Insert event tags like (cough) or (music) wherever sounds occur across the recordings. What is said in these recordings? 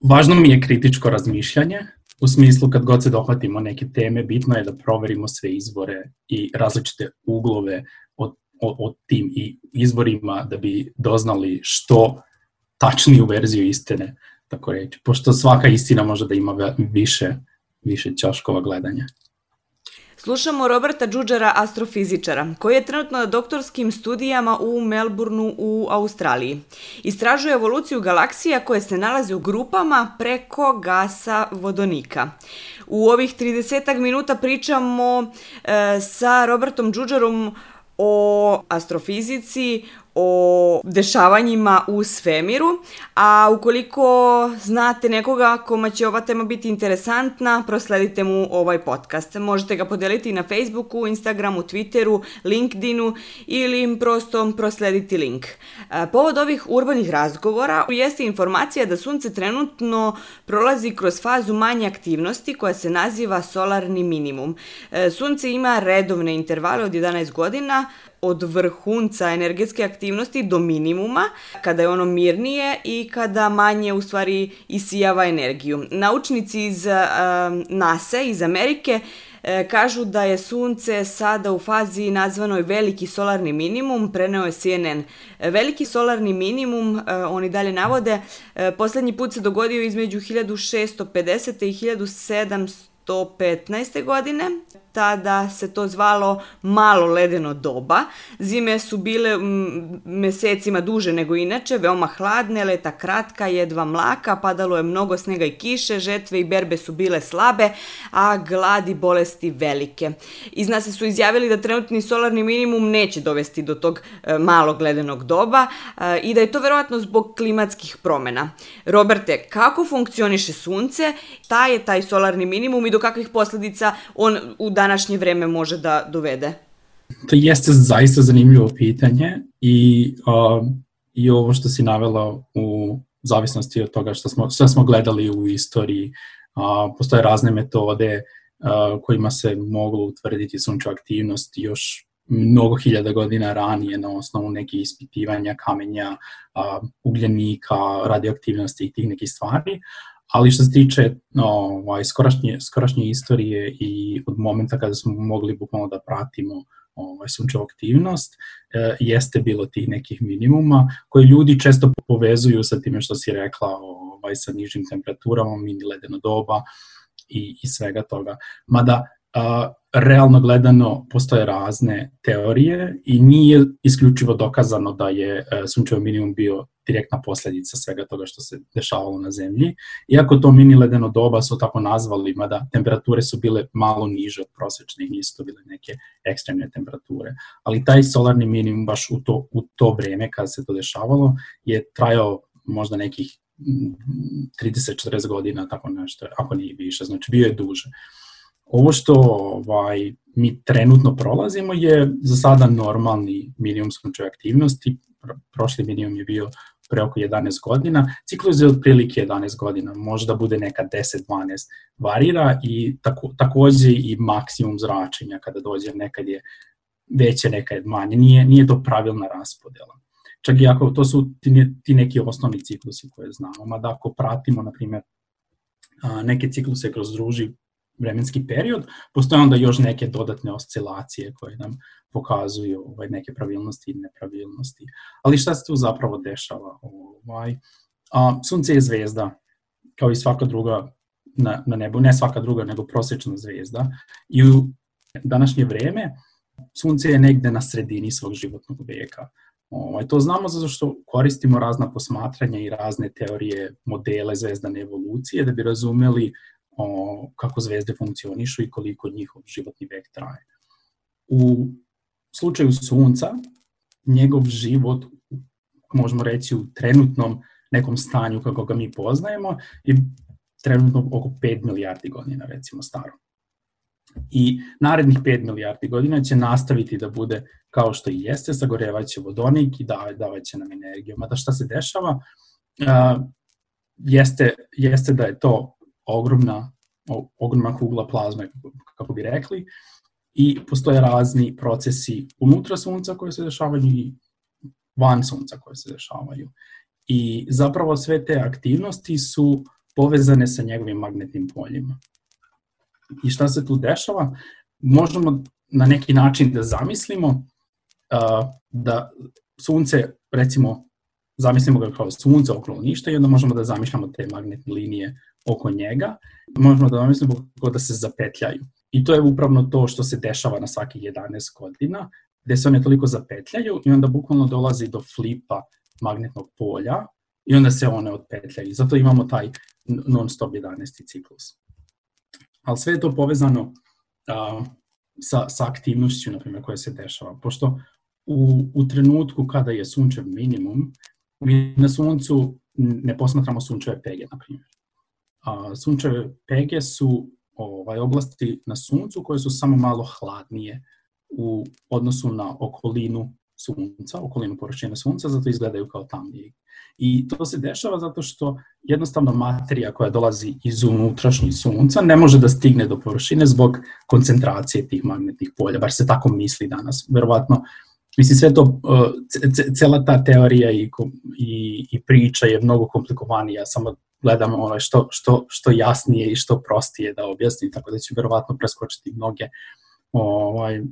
važno mi je kritičko razmišljanje, u smislu kad god se dohvatimo neke teme, bitno je da proverimo sve izvore i različite uglove od, od, od tim i izvorima da bi doznali što tačniju verziju istine, tako reći, pošto svaka istina može da ima više, više ćoškova gledanja. Slušamo Roberta Džuđara, astrofizičara, koji je trenutno na doktorskim studijama u Melbourneu u Australiji. Istražuje evoluciju galaksija koje se nalaze u grupama preko gasa vodonika. U ovih 30 minuta pričamo e, sa Robertom Džuđarom o astrofizici, o dešavanjima u svemiru, a ukoliko znate nekoga koma će ova tema biti interesantna, prosledite mu ovaj podcast. Možete ga podeliti na Facebooku, Instagramu, Twitteru, LinkedInu ili im prosto proslediti link. E, povod ovih urbanih razgovora jeste informacija da sunce trenutno prolazi kroz fazu manje aktivnosti koja se naziva solarni minimum. E, sunce ima redovne intervale od 11 godina, od vrhunca energetske aktivnosti do minimuma, kada je ono mirnije i kada manje u stvari isijava energiju. Naučnici iz uh, NASA iz Amerike uh, kažu da je sunce sada u fazi nazvanoj veliki solarni minimum, preneo je CNN. Veliki solarni minimum, uh, oni dalje navode, poslednji put se dogodio između 1650. i 1715. godine tada se to zvalo malo ledeno doba. Zime su bile mesecima duže nego inače, veoma hladne, leta kratka, jedva mlaka, padalo je mnogo snega i kiše, žetve i berbe su bile slabe, a glad i bolesti velike. Iz nas su izjavili da trenutni solarni minimum neće dovesti do tog e, malog ledenog doba e, i da je to verovatno zbog klimatskih promena. Roberte, kako funkcioniše sunce, šta je taj solarni minimum i do kakvih posledica on u današnje vreme može da dovede? To jeste zaista zanimljivo pitanje i, uh, i ovo što si navela u zavisnosti od toga što smo, što smo gledali u istoriji, uh, postoje razne metode uh, kojima se moglo utvrditi sunčeva aktivnost još mnogo hiljada godina ranije na osnovu nekih ispitivanja kamenja, ugljenika, radioaktivnosti i tih nekih stvari, ali što se tiče ovaj, skorašnje, skorašnje istorije i od momenta kada smo mogli bukvalno da pratimo ovaj, sunčevu aktivnost, e, jeste bilo tih nekih minimuma koje ljudi često povezuju sa time što si rekla ovaj, sa nižim temperaturama, mini ledeno doba i, i svega toga. Mada realno gledano postoje razne teorije i nije isključivo dokazano da je e, sunčevo minimum bio direktna posledica svega toga što se dešavalo na zemlji. Iako to mini ledeno doba su tako nazvali, mada temperature su bile malo niže od prosečne i nisu to bile neke ekstremne temperature. Ali taj solarni minimum baš u to, u to vreme kada se to dešavalo je trajao možda nekih 30-40 godina, tako nešto, ako nije više, znači bio je duže. Ovo što ovaj, mi trenutno prolazimo je za sada normalni minimum sunčeve aktivnosti. Prošli minimum je bio pre oko 11 godina. Ciklus je otprilike 11 godina, možda bude neka 10-12 varira i tako, takođe i maksimum zračenja kada dođe nekad je veće, nekad manje. Nije, nije to pravilna raspodela. Čak i ako to su ti, ti neki osnovni ciklusi koje znamo, mada ako pratimo, na primjer, neke cikluse kroz druži vremenski period, postoje onda još neke dodatne oscilacije koje nam pokazuju ovaj, neke pravilnosti i nepravilnosti. Ali šta se tu zapravo dešava? Ovaj, a, sunce je zvezda, kao i svaka druga na, na nebu, ne svaka druga, nego prosečna zvezda. I u današnje vreme sunce je negde na sredini svog životnog veka. Ovaj, to znamo zato što koristimo razna posmatranja i razne teorije, modele zvezdane evolucije da bi razumeli o, kako zvezde funkcionišu i koliko njihov životni vek traje. U slučaju Sunca, njegov život, možemo reći u trenutnom nekom stanju kako ga mi poznajemo, je trenutno oko 5 milijardi godina, recimo, staro. I narednih 5 milijardi godina će nastaviti da bude kao što i jeste, sagorevaće vodonik i davaće nam energiju. Mada šta se dešava, uh, jeste, jeste da je to ogromna, ogromna kugla plazme, kako bi rekli, i postoje razni procesi unutra sunca koje se dešavaju i van sunca koje se dešavaju. I zapravo sve te aktivnosti su povezane sa njegovim magnetnim poljima. I šta se tu dešava? Možemo na neki način da zamislimo uh, da sunce, recimo, zamislimo ga kao sunce okolo ništa i onda možemo da zamišljamo te magnetne linije oko njega. Možemo da zamislimo kako da se zapetljaju. I to je upravno to što se dešava na svaki 11 godina, gde se one toliko zapetljaju i onda bukvalno dolazi do flipa magnetnog polja i onda se one otpetljaju. Zato imamo taj non-stop 11. ciklus. Ali sve je to povezano uh, sa, sa aktivnošću, na primjer, koja se dešava. Pošto u, u trenutku kada je sunčev minimum, mi na suncu ne posmatramo sunčeve pege, na primjer. A, sunčeve pege su ovaj, oblasti na suncu koje su samo malo hladnije u odnosu na okolinu sunca, okolinu površine sunca, zato izgledaju kao tamnije. I to se dešava zato što jednostavno materija koja dolazi iz unutrašnjih sunca ne može da stigne do površine zbog koncentracije tih magnetnih polja, bar se tako misli danas. Verovatno, mislim sve to, uh, cela ta teorija i, i, i priča je mnogo komplikovanija, samo gledam ono što, što, što jasnije i što prostije da objasnim, tako da ću verovatno preskočiti mnoge ovaj,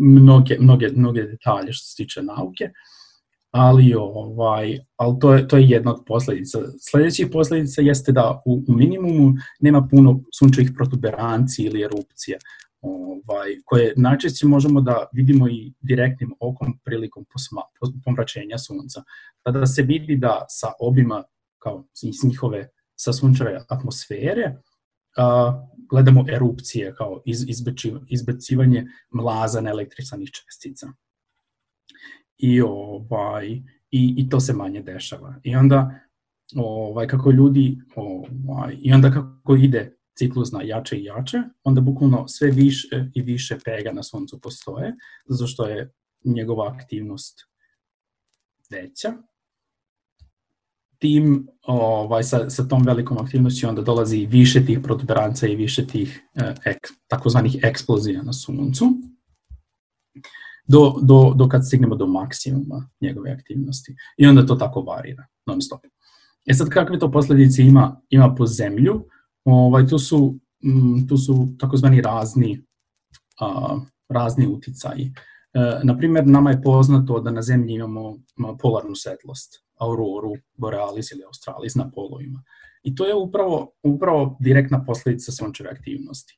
mnoge, mnoge, mnoge detalje što se tiče nauke, ali, ovaj, ali to, je, to je jedna od posledica. Sledeća posledica jeste da u, u minimumu nema puno sunčevih protuberanci ili erupcija, ovaj, koje najčešće možemo da vidimo i direktnim okom prilikom posma, pomračenja sunca. Tada se vidi da sa obima, kao iz njihove, sa sunčeve atmosfere, a, gledamo erupcije kao iz, izbacivanje mlaza električanih čestica. I, ovaj, i, I to se manje dešava. I onda ovaj, kako ljudi, ovaj, i onda kako ide ciklus na jače i jače, onda bukvalno sve više i više pega na suncu postoje, zato što je njegova aktivnost veća tim ovaj, sa, sa tom velikom aktivnošću onda dolazi više tih protuberanca i više tih eh, ek, takozvanih eksplozija na suncu do, do, do kad stignemo do maksimuma njegove aktivnosti. I onda to tako varira non stop. E sad kakve to posledice ima, ima po zemlju? Ovaj, tu, su, m, tu su takozvani razni, a, razni uticaji. E, naprimer, nama je poznato da na zemlji imamo polarnu svetlost auroru borealis ili australis na polovima. I to je upravo, upravo direktna posledica sunčeve aktivnosti.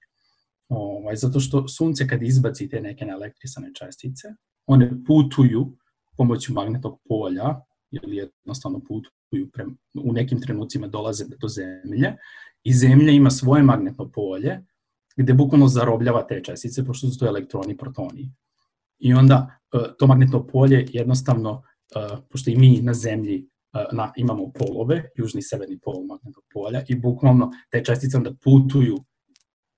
Ovaj, zato što sunce kad izbaci te neke neelektrisane čestice, one putuju pomoću magnetnog polja ili jednostavno putuju pre, u nekim trenucima dolaze do zemlje i zemlja ima svoje magnetno polje gde bukvalno zarobljava te čestice pošto su to elektroni, protoni. I onda e, to magnetno polje jednostavno uh, pošto i mi na zemlji uh, na, imamo polove, južni i severni pol magnetnog polja i bukvalno te čestice onda putuju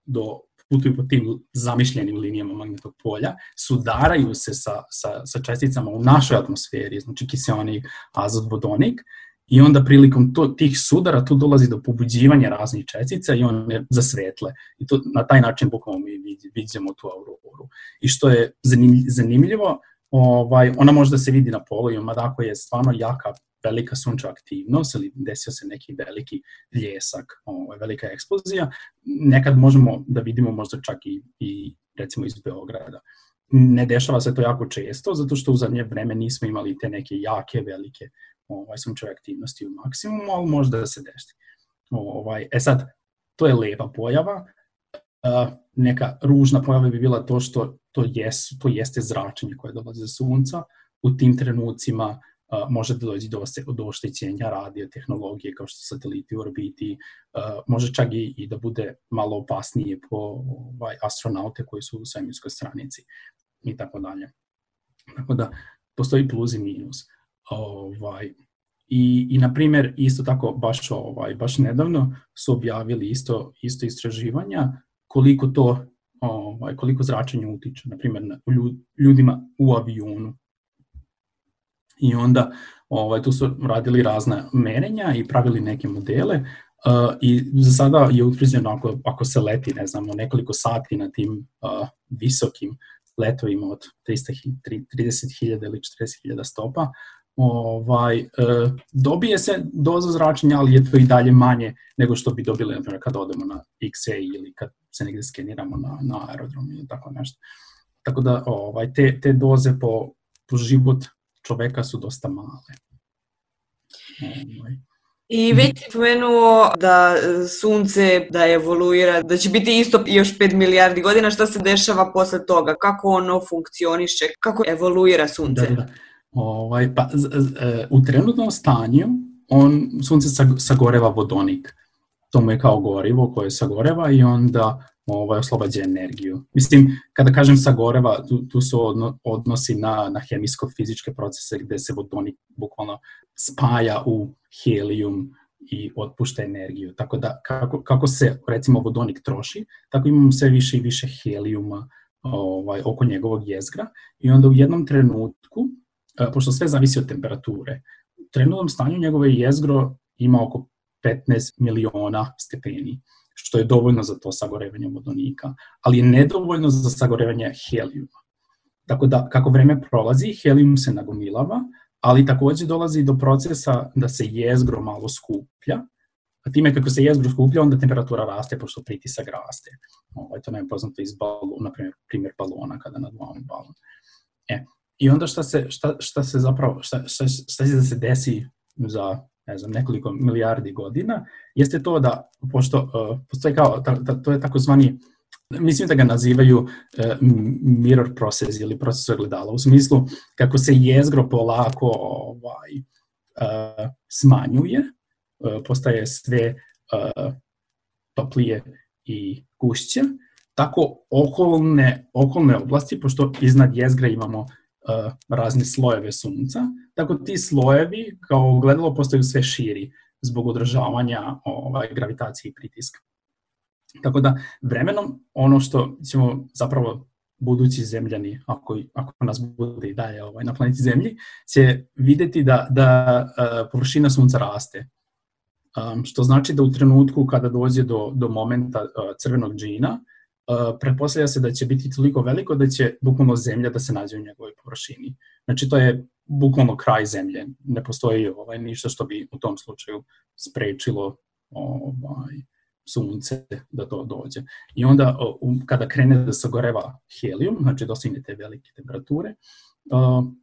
do putuju po tim zamišljenim linijama magnetnog polja, sudaraju se sa, sa, sa česticama u našoj atmosferi, znači kiseonik, azot, vodonik, i onda prilikom to, tih sudara tu dolazi do pobuđivanja raznih čestica i one zasvetle. I to, na taj način bukvalno mi vidimo tu auroru. I što je zanimljivo, ovaj, ona može da se vidi na polovima, mada ako je stvarno jaka velika sunčeva aktivnost ili desio se neki veliki ljesak, ovaj, velika eksplozija, nekad možemo da vidimo možda čak i, i recimo iz Beograda. Ne dešava se to jako često, zato što u zadnje vreme nismo imali te neke jake, velike ovaj, sunčeve aktivnosti u maksimumu, ali možda da se desi. Ovaj, e sad, to je lepa pojava, neka ružna pojava bi bila to što to, jesu, to jeste zračenje koje dolazi za sunca. U tim trenucima može da dođe do, do oštećenja radiotehnologije kao što sateliti u orbiti, može čak i, i da bude malo opasnije po ovaj, astronaute koji su u svemirskoj stranici i tako dalje. Tako da postoji plus i minus. Ovaj, I, i na primjer, isto tako, baš, ovaj, baš nedavno su objavili isto, isto istraživanja koliko to ovaj, koliko zračenje utiče, na primjer, na ljudima u avionu. I onda ovaj, tu su radili razna merenja i pravili neke modele uh, i za sada je utvrđeno ako, ako se leti, ne znamo, nekoliko sati na tim uh, visokim letovima od 30.000 ili 40.000 stopa, ovaj, e, dobije se doza zračenja, ali je to i dalje manje nego što bi dobili, na primjer, kad odemo na XA ili kad se negdje skeniramo na, na aerodrom ili tako nešto. Tako da ovaj, te, te doze po, po život čoveka su dosta male. Ovaj. I već si pomenuo da sunce da evoluira, da će biti isto još 5 milijardi godina, šta se dešava posle toga, kako ono funkcioniše, kako evoluira sunce? Da, da. Ovaj, pa, z, z, e, u trenutnom stanju on, sunce sagoreva vodonik. To mu je kao gorivo koje sagoreva i onda ovaj, oslobađa energiju. Mislim, kada kažem sagoreva, tu, tu se odno, odnosi na, na hemijsko-fizičke procese gde se vodonik bukvalno spaja u helijum i otpušta energiju. Tako da kako, kako se recimo vodonik troši, tako imamo sve više i više helijuma ovaj, oko njegovog jezgra i onda u jednom trenutku, pošto sve zavisi od temperature, u trenutnom stanju njegove jezgro ima oko 15 miliona stepeni što je dovoljno za to sagorevanje vodonika, ali je nedovoljno za sagorevanje helijuma. Tako da, kako vreme prolazi, helijum se nagomilava, ali takođe dolazi do procesa da se jezgro malo skuplja, a time kako se jezgro skuplja, onda temperatura raste, pošto pritisak raste. Ovaj, to nam je poznato iz balona, na primjer, primjer balona, kada naduvamo balon. E, I onda šta se, šta, šta se zapravo, šta, šta, šta će da se desi za ne znam, nekoliko milijardi godina, jeste to da, pošto uh, postoje kao, ta, ta, to je takozvani, mislim da ga nazivaju uh, mirror process ili proces ogledala, u smislu kako se jezgro polako ovaj, uh, smanjuje, uh, postaje sve uh, toplije i gušće, tako okolne, okolne oblasti, pošto iznad jezgra imamo razne slojeve sunca, tako ti slojevi kao gledalo postaju sve širi zbog održavanja ovaj, gravitacije i pritiska. Tako da vremenom ono što ćemo zapravo budući zemljani, ako, ako nas bude i dalje ovaj, na planeti Zemlji, će videti da, da uh, površina sunca raste. Um, što znači da u trenutku kada dođe do, do momenta uh, crvenog džina, uh, pretpostavlja se da će biti toliko veliko da će bukvalno zemlja da se nađe u njegovoj površini. Znači to je bukvalno kraj zemlje. Ne postoji ovaj, ništa što bi u tom slučaju sprečilo ovaj, sunce da to dođe. I onda kada krene da se goreva helijum, znači dostigne te velike temperature,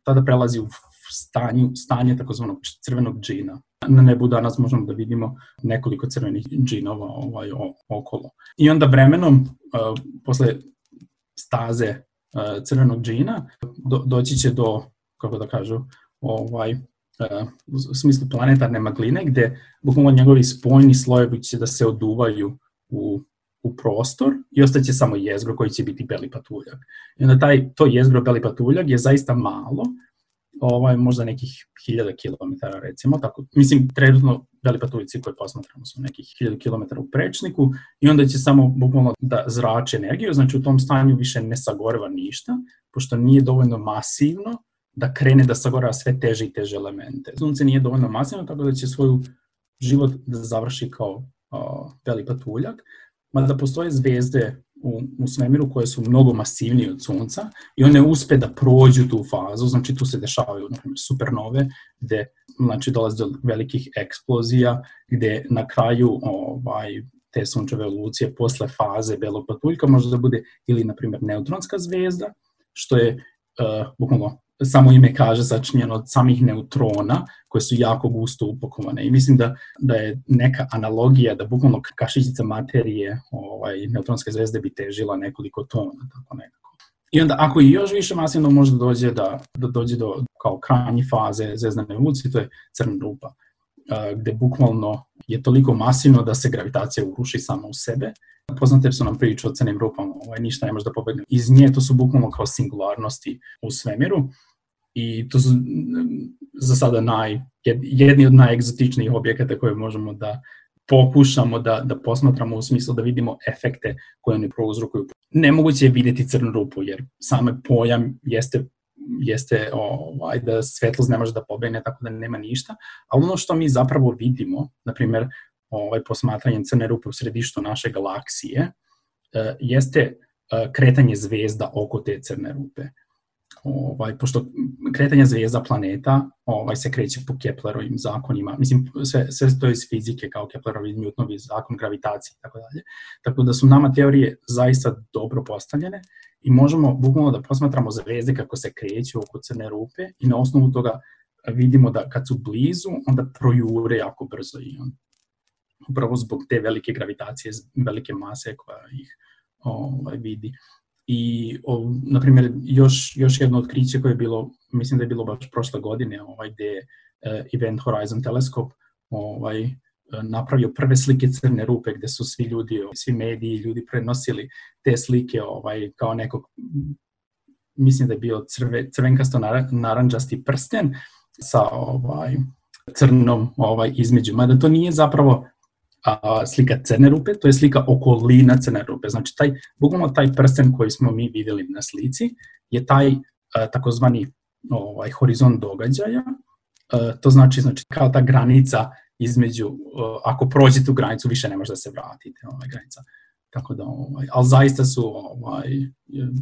tada prelazi u stanju, stanje takozvanog crvenog džina. Na nebu danas možemo da vidimo nekoliko crvenih džinova ovaj, okolo. I onda vremenom, posle staze crvenog džina, do, doći će do kako da kažu, ovaj, u smislu planetarne magline, gde bukvalno njegovi spojni slojevi će da se oduvaju u, u prostor i ostaće samo jezgro koji će biti beli patuljak. I onda taj, to jezgro beli patuljak je zaista malo, ovaj, možda nekih hiljada kilometara recimo, tako, mislim trenutno beli patuljici koje posmatramo su nekih hiljada kilometara u prečniku i onda će samo bukvalno da zrače energiju, znači u tom stanju više ne sagoreva ništa, pošto nije dovoljno masivno da krene da sagora sve teže i teže elemente. Sunce nije dovoljno masivno, tako da će svoju život da završi kao uh, veli patuljak, mada postoje zvezde u, u svemiru koje su mnogo masivnije od Sunca i one uspe da prođu tu fazu, znači tu se dešavaju na primjer, supernove, gde znači, dolaze do velikih eksplozija, gde na kraju ovaj, te sunčeve evolucije posle faze belog patuljka može da bude ili, na primjer, neutronska zvezda, što je uh, bukvalno samo ime kaže sačinjeno od samih neutrona koje su jako gusto upakovane i mislim da, da je neka analogija da bukvalno kašičica materije ovaj, neutronske zvezde bi težila nekoliko tona, tako nekako. I onda ako i još više masivno može da dođe da, da dođe do kao krajnje faze zvezdane evolucije, to je crna rupa, gde bukvalno je toliko masivno da se gravitacija uruši sama u sebe. Poznate su nam priče o crnim rupama, ovaj, ništa ne može da pobegne. Iz nje to su bukvalno kao singularnosti u svemiru i to su za sada naj, jedni od najegzotičnijih objekata koje možemo da pokušamo da, da posmatramo u smislu da vidimo efekte koje oni prouzrokuju. Nemoguće je videti crnu rupu, jer same pojam jeste jeste ovaj, da svetlost ne može da pobegne, tako da nema ništa, ali ono što mi zapravo vidimo, na primjer, ovaj, posmatranjem crne rupe u središtu naše galaksije, eh, jeste eh, kretanje zvezda oko te crne rupe. Ovaj, pošto kretanje zvijezda planeta ovaj, se kreće po Keplerovim zakonima, mislim, sve, sve to iz fizike kao Keplerovi Newtonovi zakon gravitacije i tako dalje. Tako da su nama teorije zaista dobro postavljene i možemo bukvalno da posmatramo zvezde kako se kreću oko crne rupe i na osnovu toga vidimo da kad su blizu, onda projure jako brzo i on, upravo zbog te velike gravitacije, velike mase koja ih ovaj, vidi. I, na primjer, još, još jedno otkriće koje je bilo, mislim da je bilo baš prošle godine, ovaj, gde je uh, Event Horizon teleskop ovaj, napravio prve slike crne rupe gde su svi ljudi, svi mediji, ljudi prenosili te slike ovaj, kao nekog, mislim da je bio crve, crvenkasto naranđasti prsten sa ovaj, crnom ovaj, između. Mada to nije zapravo a, slika crne rupe, to je slika okolina crne rupe. Znači, taj, bukvalno taj prsten koji smo mi videli na slici je taj a, takozvani ovaj, horizont događaja. A, to znači, znači kao ta granica između, a, ako prođete u granicu, više ne može da se vratite, ovaj, granica. Tako da, ovaj, ali zaista su, ovaj,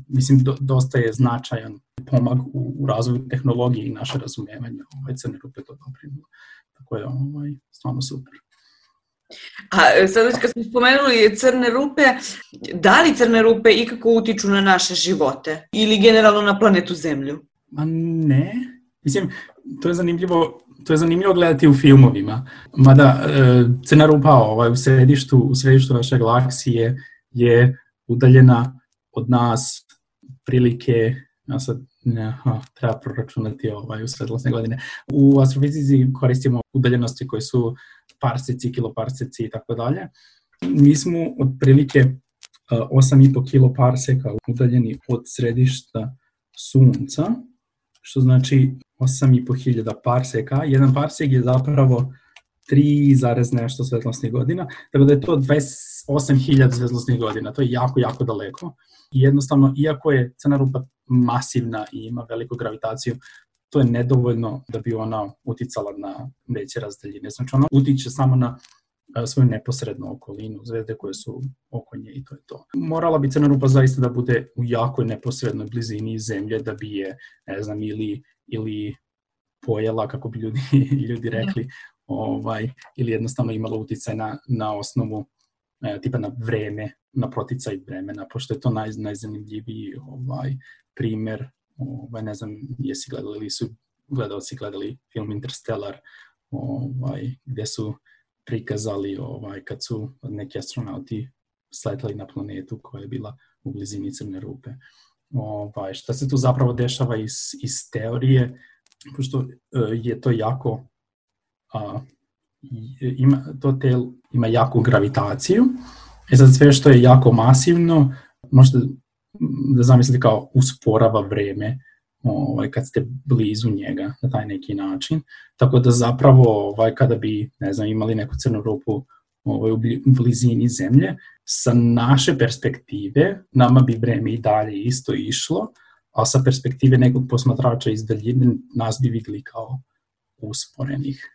mislim, do, dosta je značajan pomag u, u razvoju tehnologije i naše razumevanje ovaj, crne rupe to doprinilo. Tako je ovaj, stvarno super. A sad već kad smo spomenuli crne rupe, da li crne rupe ikako utiču na naše živote ili generalno na planetu Zemlju? Ma ne. Mislim, to je zanimljivo to je zanimljivo gledati u filmovima. Mada e, crna rupa ovaj, u središtu, u središtu naše galaksije je udaljena od nas prilike, ja sad aha, treba proračunati ovaj, u svetlosne godine. U astrofizici koristimo udaljenosti koje su parseci, kiloparseci i tako dalje. Mi smo otprilike 8,5 kiloparseka udaljeni od središta Sunca, što znači 8,5 hiljada parseka. Jedan parsek je zapravo 3 zarez nešto svetlosnih godina, tako da je to 28.000 svetlosnih godina, to je jako, jako daleko. I jednostavno, iako je crna rupa masivna i ima veliku gravitaciju, to je nedovoljno da bi ona uticala na veće razdaljine. Znači ona utiče samo na svoju neposrednu okolinu, zvezde koje su oko nje i to je to. Morala bi crna rupa zaista da bude u jakoj neposrednoj blizini zemlje da bi je, ne znam, ili, ili pojela, kako bi ljudi, (laughs) ljudi rekli, ovaj, ili jednostavno imala uticaj na, na osnovu e, tipa na vreme, na proticaj vremena, pošto je to naj, najzanimljiviji ovaj, primer ovaj, ne znam, jesi gledali ili su gledalci gledali film Interstellar, ovaj, gde su prikazali ovaj, kad su neki astronauti sletali na planetu koja je bila u blizini crne rupe. Ovaj, šta se tu zapravo dešava iz, iz teorije, pošto uh, je to jako uh, ima, to tel ima jaku gravitaciju, e sad sve što je jako masivno, možete da zamislite kao usporava vreme ovaj, kad ste blizu njega na taj neki način. Tako da zapravo ovaj, kada bi ne znam, imali neku crnu rupu ovaj, u blizini zemlje, sa naše perspektive nama bi vreme i dalje isto išlo, a sa perspektive nekog posmatrača iz daljine nas bi videli kao usporenih.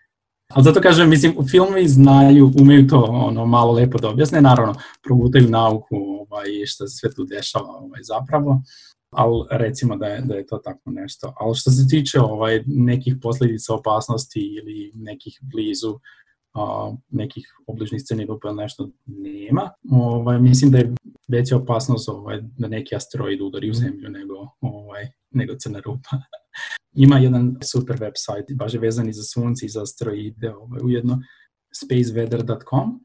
Ali zato kažem, mislim, filmovi znaju, umeju to ono, malo lepo da objasne, naravno, progutaju nauku ovaj, šta se sve tu dešava ovaj, zapravo, ali recimo da je, da je to tako nešto. Ali što se tiče ovaj, nekih posledica opasnosti ili nekih blizu a, nekih obližnih sceni grupa ili nešto nema, ovaj, mislim da je veća opasnost ovaj, da neki asteroid udari u zemlju nego, ovaj, nego crna rupa. (laughs) Ima jedan super website, baš je vezan i za sunce i za asteroide, ovaj, ujedno spaceweather.com,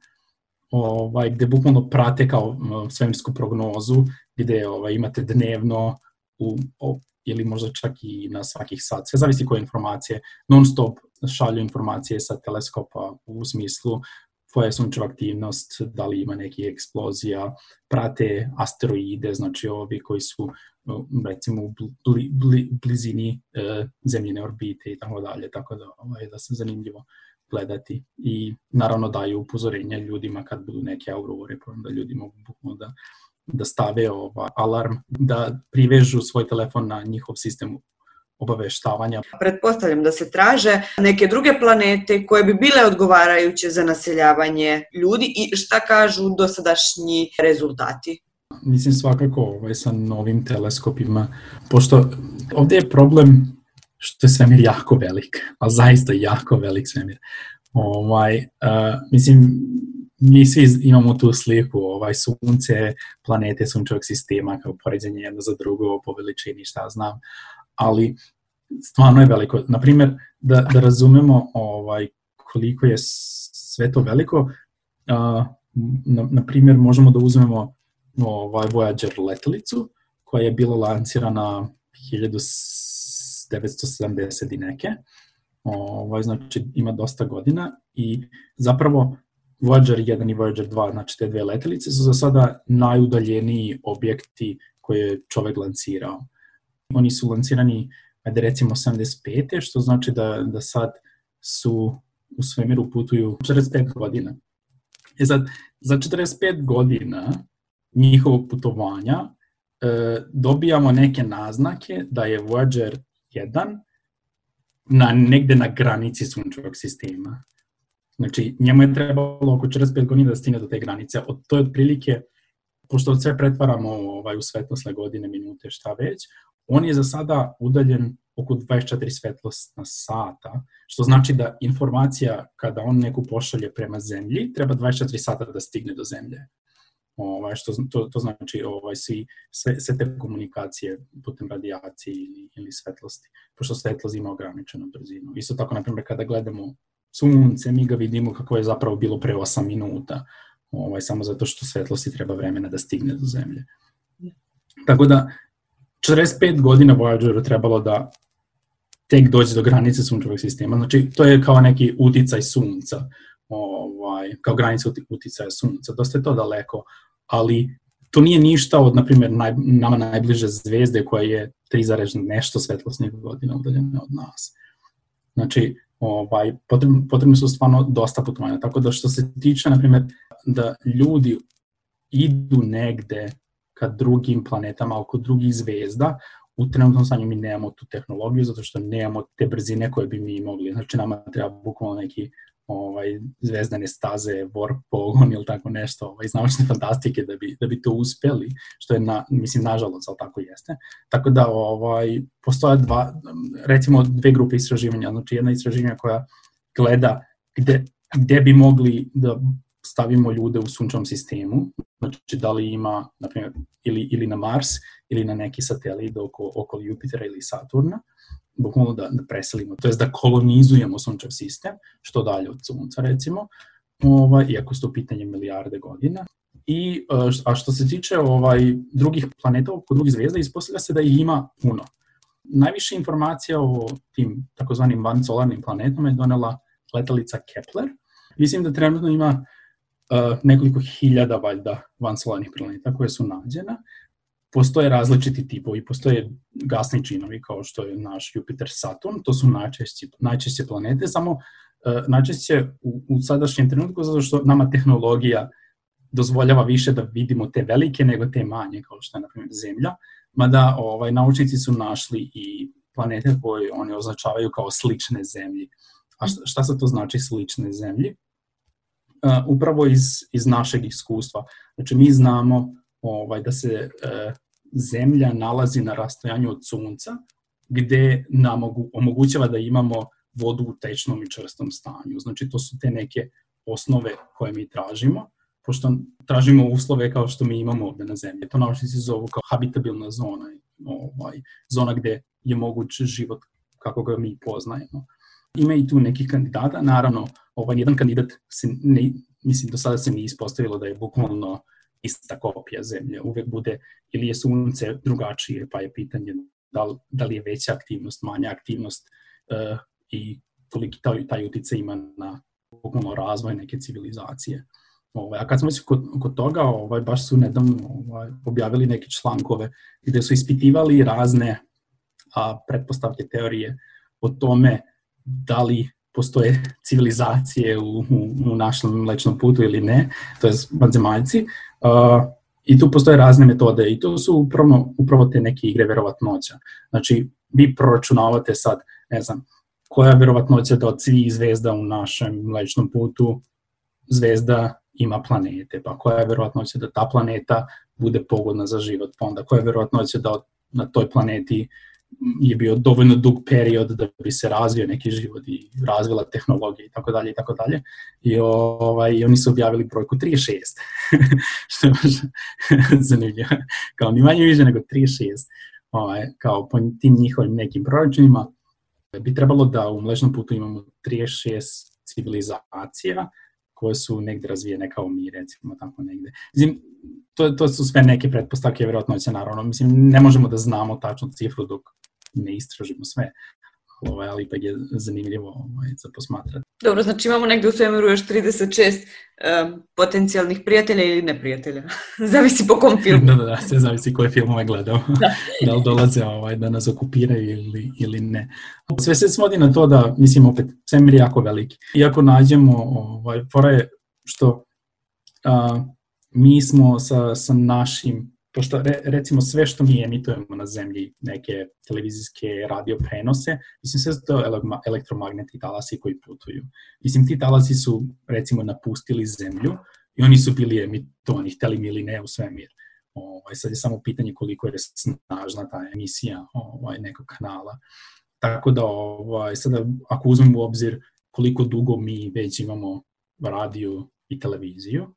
ovaj, gde bukvalno prate kao svemirsku prognozu, gde ovaj, imate dnevno u, o, ili možda čak i na svakih sat, sve zavisi koje informacije, non stop šalju informacije sa teleskopa u smislu koja je sunčeva aktivnost, da li ima neki eksplozija, prate asteroide, znači ovi koji su recimo u bli, bli, blizini e, zemljine orbite i tako dalje, tako da, ovaj, da se zanimljivo gledati i naravno daju upozorenja ljudima kad budu neke aurore, da ljudi mogu bukvalno da, da stave ova alarm, da privežu svoj telefon na njihov sistem obaveštavanja. Pretpostavljam da se traže neke druge planete koje bi bile odgovarajuće za naseljavanje ljudi i šta kažu dosadašnji rezultati? mislim svakako ovaj, sa novim teleskopima, pošto ovde je problem što je svemir jako velik, a zaista jako velik svemir. Ovaj, uh, mislim, mi svi imamo tu sliku, ovaj, sunce, planete sunčevog sistema kao poređenje jedno za drugo po veličini, šta znam, ali stvarno je veliko. Naprimer, da, da razumemo ovaj, koliko je sve to veliko, uh, na, na primjer možemo da uzmemo ovaj Voyager letelicu koja je bila lancirana 1970 i neke. Ovaj, znači ima dosta godina i zapravo Voyager 1 i Voyager 2, znači te dve letelice su za sada najudaljeniji objekti koje je čovek lancirao. Oni su lancirani, ajde recimo 85. što znači da, da sad su u svemiru putuju 45 godina. E sad, za 45 godina njihovog putovanja e, dobijamo neke naznake da je Voyager 1 na, negde na granici sunčevog sistema. Znači, njemu je trebalo oko 45 godina da stigne do te granice. Od, to je otprilike, pošto sve pretvaramo ovaj, u svetlosne godine, minute, šta već, on je za sada udaljen oko 24 svetlosna sata, što znači da informacija kada on neku pošalje prema zemlji, treba 24 sata da stigne do zemlje. Ovaj, što, to, to znači ovaj, svi, sve, sve te komunikacije putem radijacije ili, ili svetlosti, pošto svetlost ima ograničenu brzinu. Isto tako, na primjer, kada gledamo sunce, mi ga vidimo kako je zapravo bilo pre 8 minuta, ovaj, samo zato što svetlosti treba vremena da stigne do zemlje. Tako da, 45 godina Voyageru trebalo da tek dođe do granice sunčevog sistema. Znači, to je kao neki uticaj sunca, ovaj, kao granica uticaja sunca. Dosta je to daleko, ali to nije ništa od, na primjer, naj, nama najbliže zvezde koja je 3, nešto svetlosnih godina udaljena od nas. Znači, ovaj, potrebno, potrebno su stvarno dosta putovanja. Tako da što se tiče, na primjer, da ljudi idu negde ka drugim planetama, oko drugih zvezda, u trenutnom stanju mi nemamo tu tehnologiju zato što nemamo te brzine koje bi mi mogli. Znači nama treba bukvalno neki ovaj, zvezdane staze, warp pogon ili tako nešto ovaj, iz naučne fantastike da bi, da bi to uspeli, što je, na, mislim, nažalost, ali tako jeste. Tako da ovaj, postoje dva, recimo dve grupe istraživanja, znači jedna istraživanja koja gleda gde, gde bi mogli da stavimo ljude u sunčevom sistemu, znači da li ima, na primjer, ili, ili na Mars, ili na neki satelit oko, oko Jupitera ili Saturna, bukvalno da, da preselimo, to je da kolonizujemo sunčev sistem, što dalje od sunca recimo, ovaj, iako su to pitanje milijarde godina. I, e, a što se tiče ovaj, drugih planeta oko drugih zvezda, ispostavlja se da ih ima puno. Najviše informacija o tim takozvanim vansolarnim planetama je donela letalica Kepler. Mislim da trenutno ima uh, nekoliko hiljada valjda vansolarnih planeta koje su nađena. Postoje različiti tipovi, postoje gasni činovi kao što je naš Jupiter Saturn, to su najčešće, najčešće planete, samo uh, najčešće u, u sadašnjem trenutku zato što nama tehnologija dozvoljava više da vidimo te velike nego te manje, kao što je na primjer Zemlja, mada ovaj, naučnici su našli i planete koje oni označavaju kao slične zemlji. A šta, šta se to znači slične zemlji? uh, upravo iz, iz našeg iskustva. Znači, mi znamo ovaj, da se uh, zemlja nalazi na rastojanju od sunca, gde nam omogućava da imamo vodu u tečnom i čvrstom stanju. Znači, to su te neke osnove koje mi tražimo, pošto tražimo uslove kao što mi imamo ovde na zemlji. To naučnici zovu kao habitabilna zona, ovaj, zona gde je moguć život kako ga mi poznajemo. Ima i tu nekih kandidata, naravno, ovaj, jedan kandidat se ne, mislim, do sada se nije ispostavilo da je bukvalno ista kopija zemlje. Uvek bude, ili je sunce drugačije, pa je pitanje da li, da li je veća aktivnost, manja aktivnost uh, i koliki taj, taj utjecaj ima na bukvalno razvoj neke civilizacije. Ovaj, a kad smo već kod, kod toga, ovaj, baš su nedavno ovaj, objavili neke člankove gde su ispitivali razne a, pretpostavke teorije o tome da li postoje civilizacije u, u, u našem mlečnom putu ili ne, to je vanzemaljci. Uh, I tu postoje razne metode i to su upravo, upravo te neke igre verovatnoća. Znači, vi proračunavate sad, ne znam, koja je verovatnoća da od svih zvezda u našem mlečnom putu zvezda ima planete, pa koja je verovatnoća da ta planeta bude pogodna za život, pa onda koja je verovatnoća da na toj planeti je bio dovoljno dug period da bi se razvio neki život i razvila tehnologija i tako dalje i tako dalje. I ovaj, oni su objavili brojku 36, (laughs) što je (laughs) zanimljivo. Kao ni manje više nego 36. Ovaj, kao po tim njihovim nekim proračunima bi trebalo da u Mlečnom putu imamo 36 civilizacija koje su negde razvijene kao mi, recimo tako negde. Mislim, to, to su sve neke pretpostavke, će naravno. Mislim, ne možemo da znamo tačnu cifru dok ne istražimo sve, ovaj, ali ipak je zanimljivo ovaj, za posmatrati. Dobro, znači imamo negde u svemiru još 36 um, potencijalnih prijatelja ili neprijatelja. (laughs) zavisi po kom filmu. (laughs) da, da, da, sve zavisi koje filmove gledao. Da. (laughs) da li dolaze ovaj, da nas okupiraju ili, ili ne. Sve se svodi na to da, mislim, opet, svemir je jako veliki. Iako nađemo, ovaj, fora je što a, mi smo sa, sa našim pošto re, recimo sve što mi emitujemo na zemlji, neke televizijske radio prenose, mislim sve su to elektromagnetni talasi koji putuju. Mislim ti talasi su recimo napustili zemlju i oni su bili emitovani, hteli mi ili ne u svemir. Ovaj, sad je samo pitanje koliko je snažna ta emisija ovaj, nekog kanala. Tako da, ovaj, sada, ako uzmemo u obzir koliko dugo mi već imamo radio i televiziju,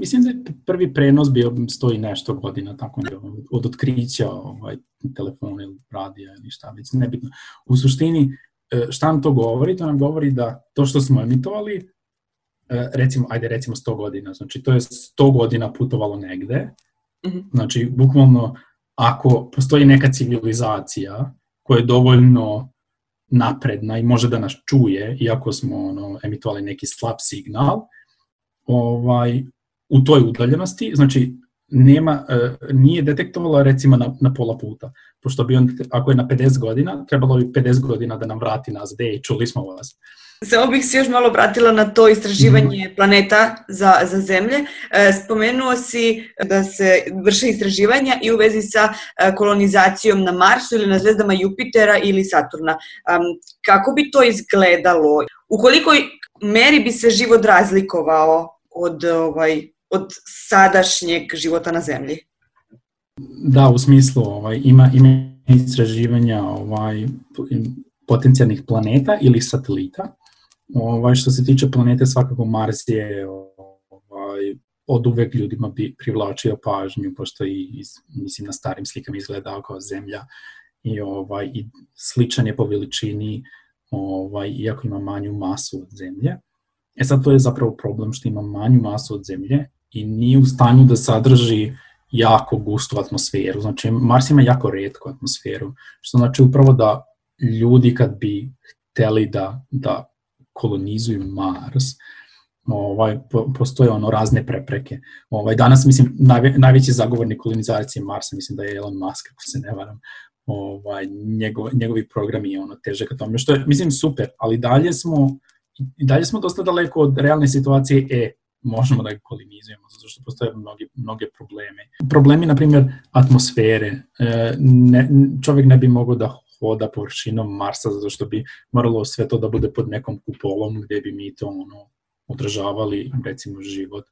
Mislim da je prvi prenos bio stoji nešto godina, tako ne, od otkrića ovaj, telefona ili radija ili šta, već nebitno. U suštini, e, šta nam to govori? To nam govori da to što smo emitovali, e, recimo, ajde recimo 100 godina, znači to je 100 godina putovalo negde, mhm. znači bukvalno ako postoji neka civilizacija koja je dovoljno napredna i može da nas čuje, iako smo ono, emitovali neki slab signal, ovaj, u toj udaljenosti, znači nema, e, nije detektovala recimo na, na pola puta, pošto bi on, ako je na 50 godina, trebalo bi 50 godina da nam vrati nazad, ej, čuli smo vas. Samo bih se još malo vratila na to istraživanje mm. planeta za, za zemlje. E, spomenuo si da se vrše istraživanja i u vezi sa e, kolonizacijom na Marsu ili na zvezdama Jupitera ili Saturna. Kako bi to izgledalo? U kolikoj meri bi se život razlikovao od ovaj, od sadašnjeg života na zemlji? Da, u smislu ovaj, ima, ima istraživanja ovaj, potencijalnih planeta ili satelita. Ovaj, što se tiče planete, svakako Mars je ovaj, od uvek ljudima bi privlačio pažnju, pošto i, mislim, na starim slikama izgledao kao zemlja i, ovaj, i sličan je po veličini, ovaj, iako ima manju masu od zemlje. E sad to je zapravo problem što ima manju masu od zemlje i nije u stanju da sadrži jako gustu atmosferu. Znači, Mars ima jako redku atmosferu, što znači upravo da ljudi kad bi hteli da, da kolonizuju Mars, ovaj, postoje ono razne prepreke. Ovaj, danas, mislim, najve, najveći zagovornik kolonizacije Marsa, mislim da je Elon Musk, ako se ne varam, ovaj, njegov, njegovi programi ono teže ka tome, što je, mislim, super, ali dalje smo, dalje smo dosta daleko od realne situacije, e, možemo da ga kolonizujemo, zato što postoje mnogi, mnoge probleme. Problemi, na primjer, atmosfere. E, ne, čovjek ne bi mogao da hoda površinom Marsa, zato što bi moralo sve to da bude pod nekom kupolom gde bi mi to ono, održavali, recimo, život.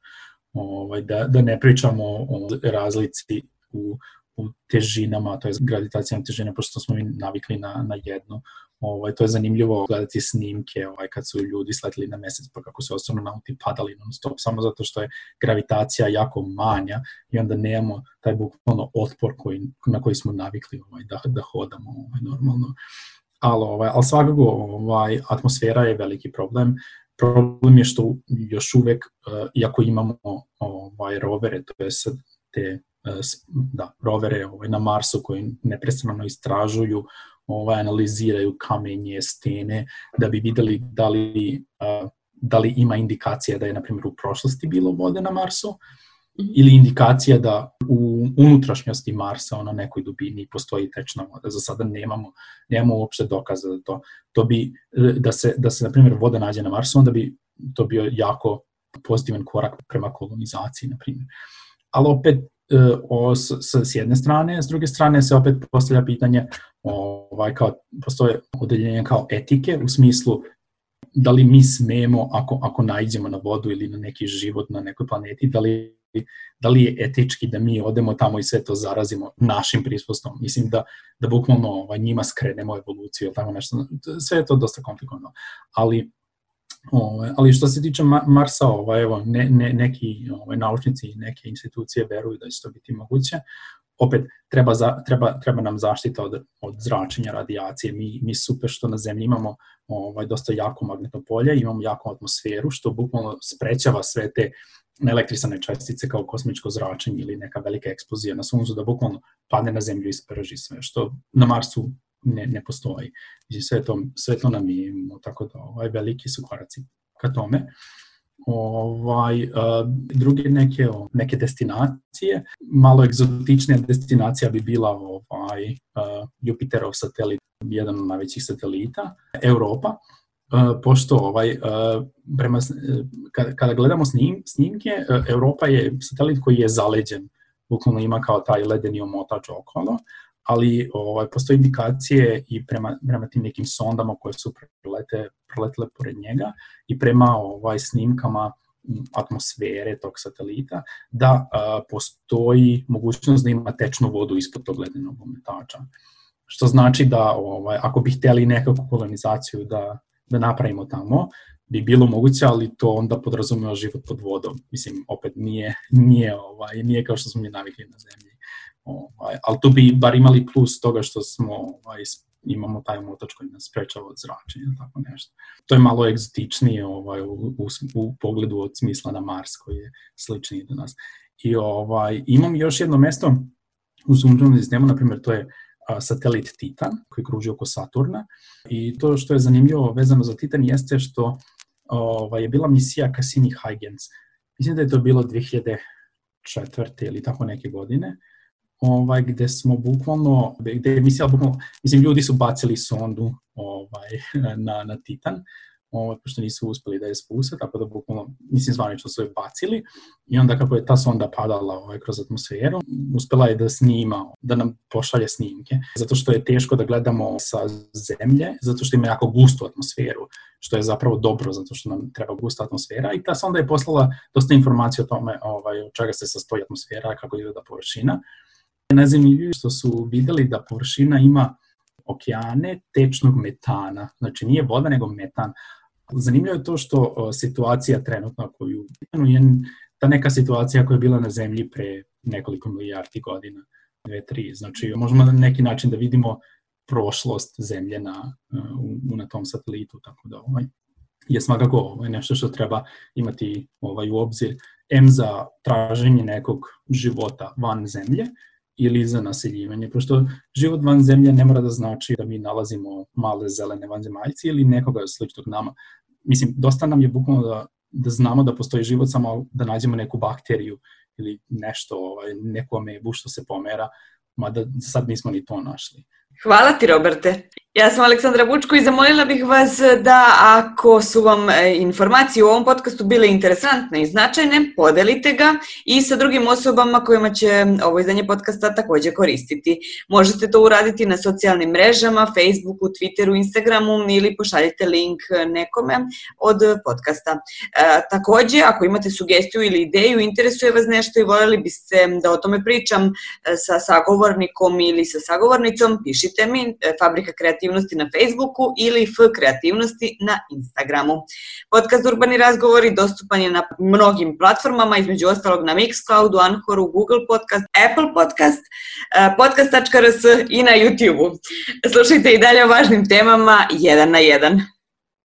Ovaj, da, da ne pričamo o razlici u, u težinama, to je gravitacijna težina, pošto smo mi navikli na, na jednu Ovaj, to je zanimljivo gledati snimke ovaj, kad su ljudi sletili na mesec pa kako su astronauti padali non stop samo zato što je gravitacija jako manja i onda nemamo taj bukvalno otpor koji, na koji smo navikli ovaj, da, da hodamo ovaj, normalno. Ali, ovaj, ali svakako ovaj, atmosfera je veliki problem. Problem je što još uvek, uh, iako imamo ovaj, rovere, to je te uh, da, rovere ovaj, na Marsu koji neprestano istražuju ovaj, analiziraju kamenje, stene, da bi videli da li, uh, da li ima indikacija da je, na primjer, u prošlosti bilo vode na Marsu, -hmm. ili indikacija da u unutrašnjosti Marsa, ono nekoj dubini, postoji tečna voda. Za sada nemamo, nemamo uopšte dokaza za to. To bi, da se, da se, na primjer, voda nađe na Marsu, onda bi to bio jako pozitivan korak prema kolonizaciji, na primjer. Ali opet, E, o, s, s jedne strane, s druge strane se opet postavlja pitanje ovaj, kao, postoje odeljenje kao etike u smislu da li mi smemo, ako, ako najđemo na vodu ili na neki život na nekoj planeti, da li, da li je etički da mi odemo tamo i sve to zarazimo našim prispustom. Mislim da, da bukvalno ovaj, njima skrenemo evoluciju ili nešto. Sve je to dosta komplikovano. Ali Ove, ali što se tiče Marsa, ovaj, evo, ne, ne, neki ovaj, naučnici i neke institucije veruju da će to biti moguće. Opet, treba, za, treba, treba nam zaštita od, od zračenja, radijacije. Mi, mi super što na Zemlji imamo ovaj, dosta jako magnetno polje, imamo jako atmosferu, što bukvalno sprećava sve te neelektrisane čestice kao kosmičko zračenje ili neka velika eksplozija na Suncu da bukvalno padne na Zemlju i sprži sve, što na Marsu ne, ne postoji. Znači, sve to, sve to nam imamo, tako da ovaj, veliki su koraci ka tome. Ovaj, uh, druge neke, neke destinacije, malo egzotičnija destinacija bi bila ovaj, uh, Jupiterov satelit, jedan od najvećih satelita, Europa, uh, pošto ovaj, uh, prema, kada, kada gledamo snim, snimke, uh, Europa je satelit koji je zaleđen, bukvalno ima kao taj ledeni omotač okolo, ali ovaj, postoje indikacije i prema, prema tim nekim sondama koje su prelete, preletele pored njega i prema ovaj, snimkama atmosfere tog satelita, da a, postoji mogućnost da ima tečnu vodu ispod tog ledenog ometača. Što znači da ovaj, ako bi hteli nekakvu kolonizaciju da, da napravimo tamo, bi bilo moguće, ali to onda podrazumeva život pod vodom. Mislim, opet nije, nije, ovaj, nije kao što smo mi navikli na zemlji. Ovaj, ali tu bi bar imali plus toga što smo ovaj, imamo taj motač koji nas sprečava od zračenja, tako nešto. To je malo egzotičnije ovaj, u, u, u pogledu od smisla na Mars koji je sličniji do nas. I ovaj, imam još jedno mesto u sunčanom sistemu, na primjer, to je a, satelit Titan koji kruži oko Saturna i to što je zanimljivo vezano za Titan jeste što ovaj, je bila misija Cassini-Huygens. Mislim da je to bilo 2004. ili tako neke godine ovaj, gde smo bukvalno, gde je misija bukvalno, mislim, ljudi su bacili sondu ovaj, na, na Titan, ovaj, pošto nisu uspeli da je spuse, tako da bukvalno, mislim, zvanično su je bacili. I onda kako je ta sonda padala ovaj, kroz atmosferu, uspela je da snima, da nam pošalje snimke, zato što je teško da gledamo sa zemlje, zato što ima jako gustu atmosferu, što je zapravo dobro, zato što nam treba gusta atmosfera. I ta sonda je poslala dosta informacije o tome ovaj, od čega se sastoji atmosfera, kako izgleda površina, Najzanimljivije što su videli da površina ima okeane tečnog metana, znači nije voda nego metan. Zanimljivo je to što situacija trenutna koju je ta neka situacija koja je bila na zemlji pre nekoliko milijardi godina, dve, tri. Znači možemo na neki način da vidimo prošlost zemlje na, u, na tom satelitu, tako da ovaj, je svakako ovaj, nešto što treba imati ovaj, u obzir M za traženje nekog života van zemlje, ili za naseljivanje, pošto život van zemlje ne mora da znači da mi nalazimo male zelene vanzemaljci ili nekoga sličnog nama. Mislim, dosta nam je bukvalno da, da znamo da postoji život, samo da nađemo neku bakteriju ili nešto, ovaj, neku amebu što se pomera, mada sad nismo ni to našli. Hvala ti, Roberte. Ja sam Aleksandra Vučko i zamolila bih vas da ako su vam e, informacije u ovom podcastu bile interesantne i značajne, podelite ga i sa drugim osobama kojima će ovo izdanje podcasta takođe koristiti. Možete to uraditi na socijalnim mrežama, Facebooku, Twitteru, Instagramu ili pošaljite link nekome od podcasta. E, takođe, ako imate sugestiju ili ideju, interesuje vas nešto i voljeli biste da o tome pričam e, sa sagovornikom ili sa sagovornicom, pišite mi Fabrika kreativnosti kreativnosti na Facebooku ili F kreativnosti na Instagramu. Podcast Urbani razgovori dostupan je na mnogim platformama, između ostalog na Mixcloudu, Anchoru, Google Podcast, Apple Podcast, eh, podcast.rs i na YouTubeu. Slušajte i dalje o važnim temama jedan na jedan.